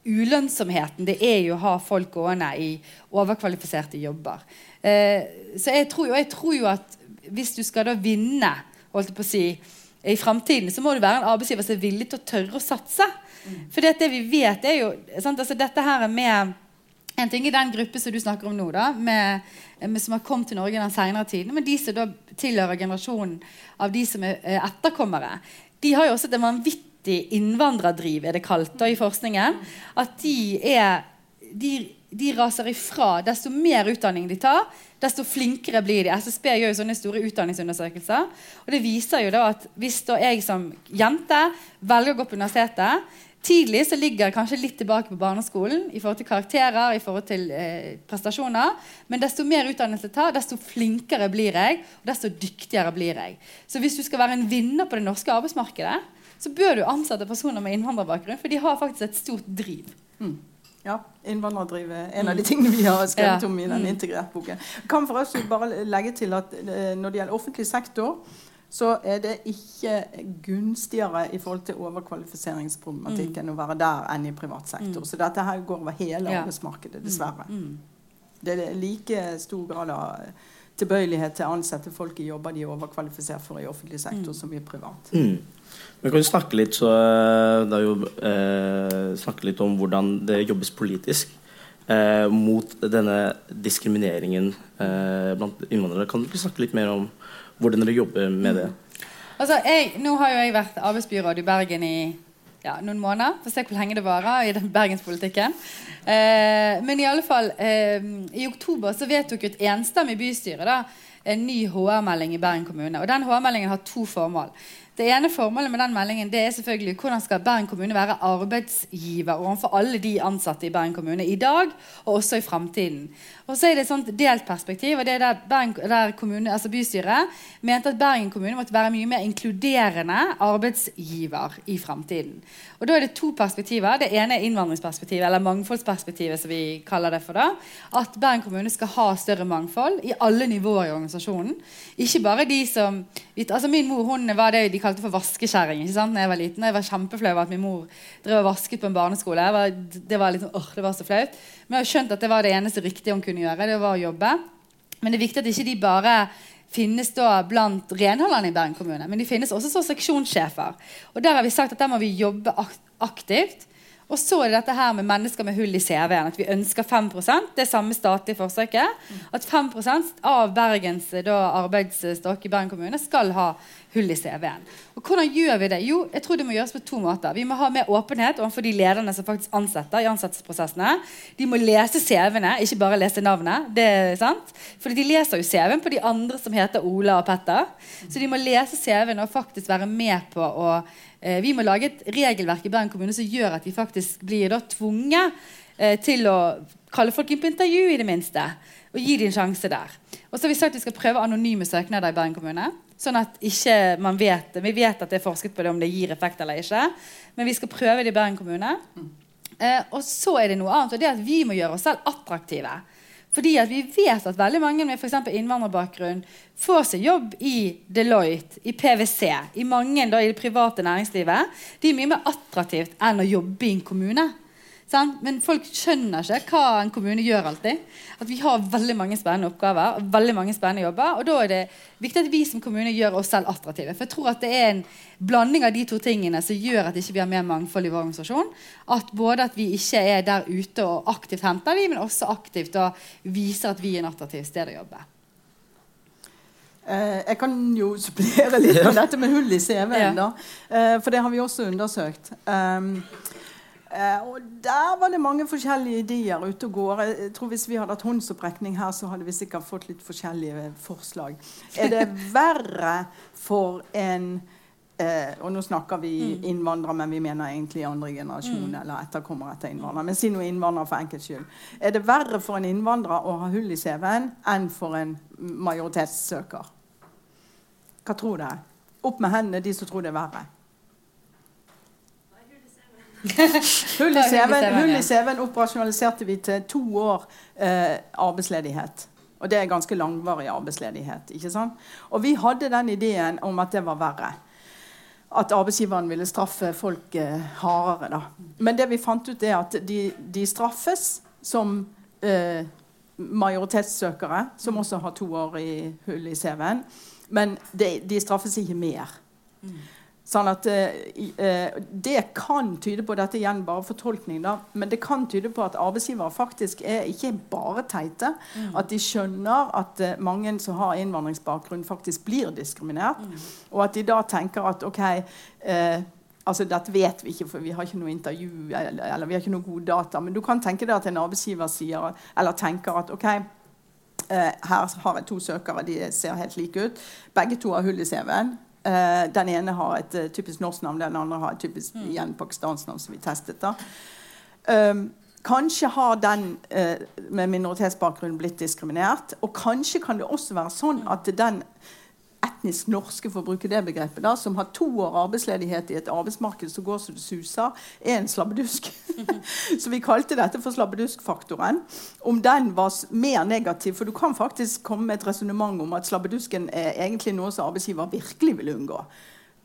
ulønnsomheten det er jo å ha folk gående i overkvalifiserte jobber. Eh, så jeg tror, jo, jeg tror, jo, at hvis du skal da vinne holdt på å si, i framtiden, så må du være en arbeidsgiver som er villig til å tørre å satse. Mm. For det, vi vet, er jo sant, altså Dette her er med en ting i den gruppe som du snakker om nå, da, med, med, som har kommet til Norge den senere tiden, men de som da tilhører generasjonen av de som er etterkommere, de har jo også et vanvittig innvandrerdriv, er det kalt da, i forskningen. At de er de, de raser ifra. Desto mer utdanning de tar, desto flinkere blir de. SSB gjør jo sånne store utdanningsundersøkelser. Og det viser jo da at hvis da jeg som jente velger å gå på universitetet Tidlig så ligger jeg kanskje litt tilbake på barneskolen i forhold til karakterer, i forhold til eh, prestasjoner. Men desto mer utdannelse jeg tar, desto flinkere blir jeg, og desto dyktigere blir jeg. Så hvis du skal være en vinner på det norske arbeidsmarkedet, så bør du ansette personer med innvandrerbakgrunn, for de har faktisk et stort driv. Mm.
Ja, innvandrerdriv er en av de tingene vi har skrevet om i den mm. integrert-boken. Kan for oss bare legge til at eh, Når det gjelder offentlig sektor, så er det ikke gunstigere i forhold til overkvalifiseringsproblematikken mm. å være der enn i privat sektor. Mm. Så dette her går over hele ja. arbeidsmarkedet, dessverre. Mm. mm. Det er like stor grad av tilbøyelighet til å ansette folk i jobber de er overkvalifisert for i offentlig sektor, mm. som i privat.
Mm. Vi kan snakke litt, så, eh, jo, eh, snakke litt om hvordan det jobbes politisk eh, mot denne diskrimineringen eh, blant innvandrere. Kan du snakke litt mer om hvordan dere jobber med det?
Altså, jeg, nå har jo jeg vært arbeidsbyråd i Bergen i ja, noen måneder. Får se hvor lenge det varer i den bergenspolitikken. Eh, men i alle fall, eh, i oktober så vedtok et enstemmig bystyre da, en ny HR-melding i Bergen kommune. Og den HR-meldingen har to formål. Det ene formålet med den meldingen det er selvfølgelig hvordan skal Bergen kommune være arbeidsgiver overfor alle de ansatte i Bergen kommune i dag og også i framtiden. Og så er det et sånt delt perspektiv. og det er der, Bergen, der kommune, altså Bystyret mente at Bergen kommune måtte være mye mer inkluderende arbeidsgiver i framtiden. Og Da er det to perspektiver. Det ene er innvandringsperspektivet, eller mangfoldsperspektivet. som vi kaller det for da. At Bergen kommune skal ha større mangfold i alle nivåer i organisasjonen. Ikke bare de som altså Min mor hun var det de kalte for vaskekjerring ikke sant? Når jeg var liten. Jeg var kjempeflau over at min mor drev og vasket på en barneskole. Var, det var liksom, åh, det var så flaut. Men jeg har skjønt at det var det eneste riktige hun kunne gjøre. det var å jobbe. Men det er viktig at ikke de bare finnes da blant renholderne i Bergen kommune. Men de finnes også som seksjonssjefer. Og der har vi sagt at der må vi jobbe aktivt. Og så er det dette her med mennesker med hull i CV-en. At vi ønsker 5% det samme statlige forsøket. At 5% av Bergens da, arbeidsstokk i Bergen kommune skal ha hull i CV-en. Og Hvordan gjør vi det? Jo, jeg tror det må gjøres på to måter. Vi må ha mer åpenhet overfor de lederne som faktisk ansetter i ansettelsesprosessene. De må lese CV-ene, ikke bare lese navnet. det er sant? Fordi de leser jo CV-en på de andre som heter Ola og Petter. Så de må lese CV-en og faktisk være med på å eh, Vi må lage et regelverk i Bergen kommune som gjør at de faktisk blir da tvunget eh, til å kalle folk inn på intervju, i det minste. Og gi dem en sjanse der. Og så har vi sagt at vi skal prøve anonyme søknader i Bergen kommune. Sånn at ikke man vet Vi vet at det er forsket på det om det gir effekt eller ikke. Men vi skal prøve det i Bergen kommune. Eh, og så er det noe annet, og det er at vi må gjøre oss selv attraktive. Fordi at vi vet at veldig mange med for innvandrerbakgrunn får seg jobb i Deloitte, i PwC, i mange da, i det private næringslivet. De er mye mer attraktivt enn å jobbe i en kommune. Sant? Men folk skjønner ikke hva en kommune gjør alltid. At vi har veldig mange spennende oppgaver og veldig mange spennende jobber. Og da er det viktig at vi som kommune gjør oss selv attraktive. For jeg tror at det er en blanding av de to tingene som gjør at ikke vi ikke har mer mangfold i vår organisasjon. At både at vi ikke er der ute og aktivt henter dem, men også aktivt og viser at vi er en attraktiv sted å jobbe.
Eh, jeg kan jo supplere litt med dette med hull i CV-en. da, Eh, for det har vi også undersøkt. Eh, og der var det mange forskjellige ideer ute og går. Jeg tror Hvis vi hadde hatt håndsopprekning her, så hadde vi sikkert fått litt forskjellige forslag. Er det verre for en eh, Og nå snakker vi mm. innvandrere, men vi mener egentlig andre generasjon mm. eller etterkommere etter innvandrere. Men si noe innvandrere for enkelts skyld. Er det verre for en innvandrer å ha hull i CV-en enn for en majoritetssøker? Hva tror dere? Opp med hendene, de som tror det er verre. Hull i CV-en operasjonaliserte vi til to år eh, arbeidsledighet. Og det er ganske langvarig arbeidsledighet. ikke sant? Og vi hadde den ideen om at det var verre. at arbeidsgiveren ville straffe folk eh, hardere. Da. Men det vi fant ut, er at de, de straffes som eh, majoritetssøkere, som også har to år i hull i CV-en. Men de, de straffes ikke mer. Mm. Sånn at eh, Det kan tyde på dette igjen bare fortolkning, da, men det kan tyde på at arbeidsgivere faktisk er ikke bare teite. Mm. At de skjønner at eh, mange som har innvandringsbakgrunn, faktisk blir diskriminert. Mm. Og at de da tenker at OK eh, altså Dette vet vi ikke, for vi har ikke noe intervju eller, eller vi har ikke noe gode data. Men du kan tenke deg at en arbeidsgiver sier, eller tenker at OK, her har jeg to søkere, de ser helt like ut. Begge to har hull i CV-en. Uh, den ene har et uh, typisk norsk navn, den andre har et typisk mm. igjen pakistansk navn. som vi testet da. Um, kanskje har den uh, med minoritetsbakgrunn blitt diskriminert. Og kanskje kan det også være sånn at den etnisk norske for å bruke det begrepet, da, som har to år arbeidsledighet i et arbeidsmarked som går så det suser, er en slabbedusk. så vi kalte dette for slabbeduskfaktoren. Om den var mer negativ, for du kan faktisk komme med et resonnement om at slabbedusken er egentlig noe som arbeidsgiver virkelig vil unngå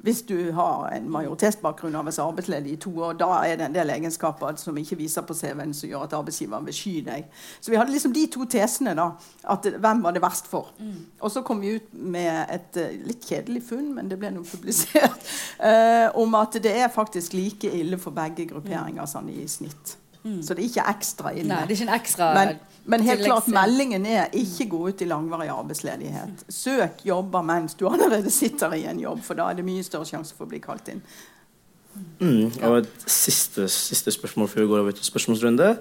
hvis du har en majoritetsbakgrunn av å være arbeidsledig i to år, da er det en del egenskaper som ikke viser på CV-en, som gjør at arbeidsgiveren vil sky deg. Så vi hadde liksom de to tesene. da, at Hvem var det verst for? Mm. Og så kom vi ut med et uh, litt kjedelig funn, men det ble noe publisert, uh, om at det er faktisk like ille for begge grupperinger sånn i snitt. Mm. Så det er ikke ekstra inne.
Nei, det er ikke en ekstra
men, men helt klart, meldingen er ikke gå ut i langvarig arbeidsledighet. Søk jobber mens du allerede sitter i en jobb, for da er det mye større sjanse for å bli kalt inn.
Mm, og et siste, siste, spørsmål før vi går over til spørsmålsrunde.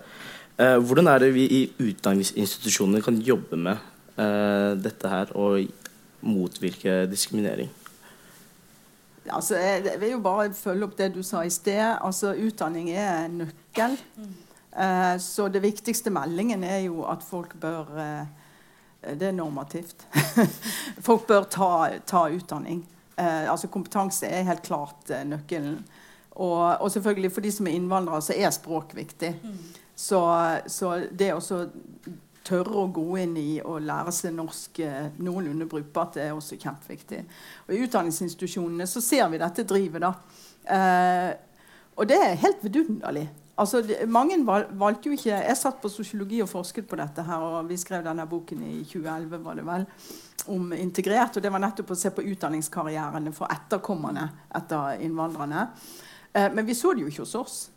Eh, hvordan er det vi i utdanningsinstitusjonene kan jobbe med eh, dette her og motvirke diskriminering?
Altså, jeg vil jo bare følge opp det du sa i sted. Altså, utdanning er nøkkel. Mm. Eh, så det viktigste meldingen er jo at folk bør eh, Det er normativt. folk bør ta, ta utdanning. Eh, altså Kompetanse er helt klart nøkkelen. Og, og, selvfølgelig for de som er innvandrere, så er språk viktig. Mm. Så, så, det å tørre å gå inn i og lære seg norsk noenlunde brukbart, er også kjempeviktig. Og I utdanningsinstitusjonene så ser vi dette drivet. da. og det er helt vidunderlig. Altså, det, mange valgte jo ikke Jeg satt på sosiologi og forsket på dette. her, og Vi skrev denne boken i 2011 var det vel, om integrert. og Det var nettopp å se på utdanningskarrierene for etterkommerne etter innvandrerne. Eh, men vi så det jo ikke hos oss.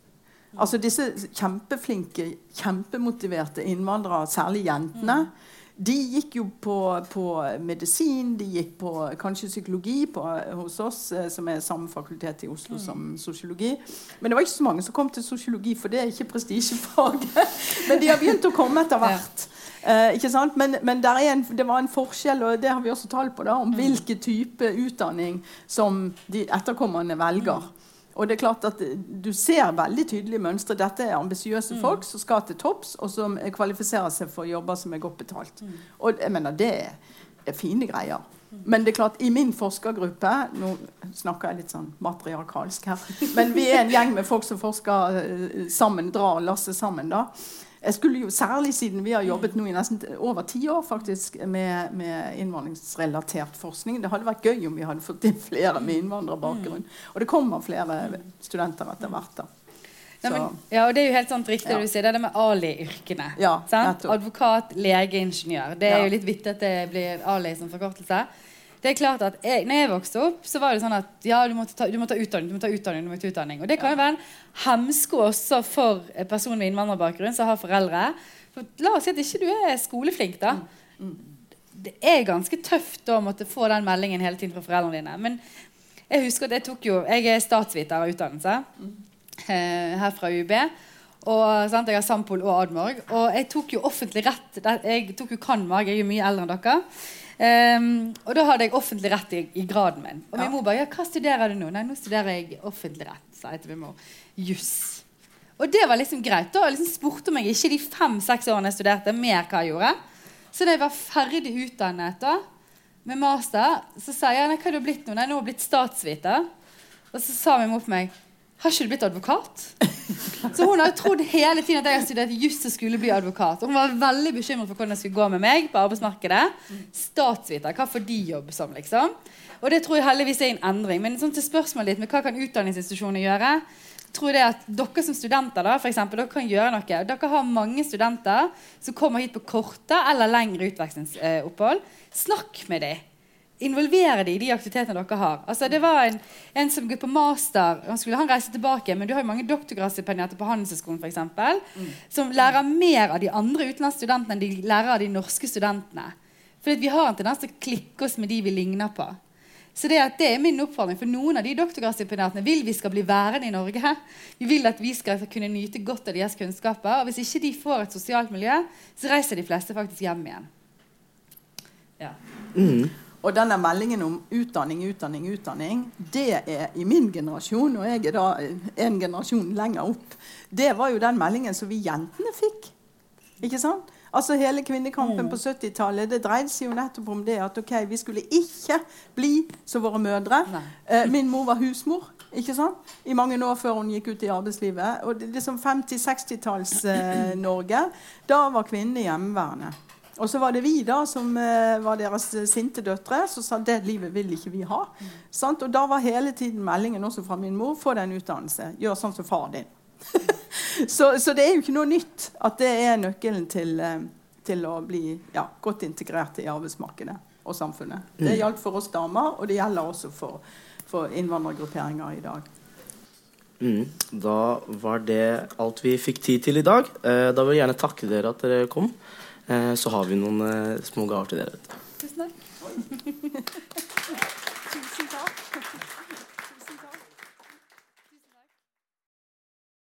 Altså Disse kjempeflinke, kjempemotiverte innvandrere, særlig jentene. Mm de gikk jo på, på, medisin, de gikk på kanskje psykologi på, hos oss, eh, som er samme fakultet i Oslo mm. som sosiologi. Men det var ikke så mange som kom til sosiologi, for det er ikke prestisjefaget. men de har begynt å komme etter hvert. Eh, ikke sant? Men, men en, det var en forskjell, og det har vi også tall på, da, om mm. hvilken type utdanning som de etterkommerne velger. Og det er klart at Du ser veldig tydelige mønstre. Dette er ambisiøse mm. folk som skal til topps, og som kvalifiserer seg for jobber som er godt betalt. Mm. Og jeg mener, Det er fine greier. Mm. Men det er klart, i min forskergruppe Nå snakker jeg litt sånn matriarkalsk her. Men vi er en gjeng med folk som forsker eh, sammen, drar lasset sammen. da. Jeg skulle jo Særlig siden vi har jobbet nå i nesten over ti år faktisk med, med, innvandringsrelatert forskning. Det hadde vært gøy om vi hadde fått inn flere med innvandrerbakgrunn. Og det kommer flere studenter etter hvert. da.
Nei, men, ja, og Det er jo helt sant riktig ja. du sier, det er det med Ali-yrkene.
Ja,
Advokat, lege, ingeniør. Det er ja. jo litt vittig at det blir Ali som forkortelse det er klart at jeg, når jeg vokste opp, så var det sånn at ja, du måtte ta, du må ta utdanning. du må ta utdanning, du må ta utdanning. Og det kan jo være en hemsko også for personer med innvandrerbakgrunn som har foreldre. For la oss si at ikke du er skoleflink, da. Mm. Mm. Det er ganske tøft å måtte få den meldingen hele tiden fra foreldrene dine. Men jeg husker at jeg tok jo Jeg er statsviter av utdannelse mm. eh, her fra UiB. Og, sant, jeg har Sampol og Admorg. Og jeg tok jo offentlig rett. Jeg tok jo Kanmag, jeg er jo mye eldre enn dere. Um, og da hadde jeg offentlig rett i, i graden min. Og min mor bare ja, 'Hva studerer du nå?' 'Nei, nå studerer jeg offentlig rett', sa jeg til min mor. Juss. Og det var liksom greit. Da liksom spurte meg ikke de fem-seks årene jeg studerte, mer hva jeg gjorde. Så da jeg var ferdig utdannet da, med master, så sa jeg hva har du blitt nå? Nei, nå har jeg blitt statsviter. Og så sa min mor på meg har ikke du blitt advokat? Så hun har jo trodd hele tiden at jeg har studert juss og skulle bli advokat. Og hun var veldig bekymret for hvordan det skulle gå med meg på arbeidsmarkedet. Statsviter, hva får de jobb som, liksom? Og det tror jeg heldigvis er en endring. Men sånn til spørsmålet ditt med hva kan utdanningsinstitusjoner gjøre? tror jeg at Dere som studenter da, for eksempel, dere kan gjøre noe. Dere har mange studenter som kommer hit på korte eller lengre utvekslingsopphold. Snakk med dem. Involvere dem i de aktivitetene dere har. Altså, det var en, en som gikk på master. Han skulle han reise tilbake, men du har jo mange doktorgradsstipendiater på Handelshøyskolen f.eks. Mm. som lærer mer av de andre utenlandsstudentene enn de lærer av de norske studentene. For vi har en tendens til å klikke oss med de vi ligner på. Så det, det, er min oppfordring. For noen av de doktorgradsstipendiatene vil vi skal bli værende i Norge. Vi vil at vi skal kunne nyte godt av deres kunnskaper. Og hvis ikke de får et sosialt miljø, så reiser de fleste faktisk hjem igjen.
Ja. Mm. Og denne meldingen om utdanning, utdanning, utdanning, det er i min generasjon, og jeg er da en generasjon lenger opp, det var jo den meldingen som vi jentene fikk. Ikke sant? Altså Hele kvinnekampen på 70-tallet det dreide seg jo nettopp om det at ok, vi skulle ikke bli som våre mødre. Eh, min mor var husmor ikke sant? i mange år før hun gikk ut i arbeidslivet. Og det, det som 50-60-talls-Norge, eh, da var kvinnene hjemmeværende. Og så var det vi da som eh, var deres sinte døtre, som sa det livet vil ikke vi ha. Mm. Og da var hele tiden meldingen også fra min mor få deg en utdannelse. Gjør sånn som far din. så, så, det er jo ikke noe nytt at det er nøkkelen til, eh, til å bli ja, godt integrert i arbeidsmarkedet og samfunnet. Det mm. gjaldt for oss damer, og det gjelder også for, for innvandrergrupperinger i dag.
Mm. Da var det alt vi fikk tid til i dag. Eh, da vil jeg gjerne takke dere at dere kom. Eh, så har vi noen eh, små gaver til dere.
Tusen takk.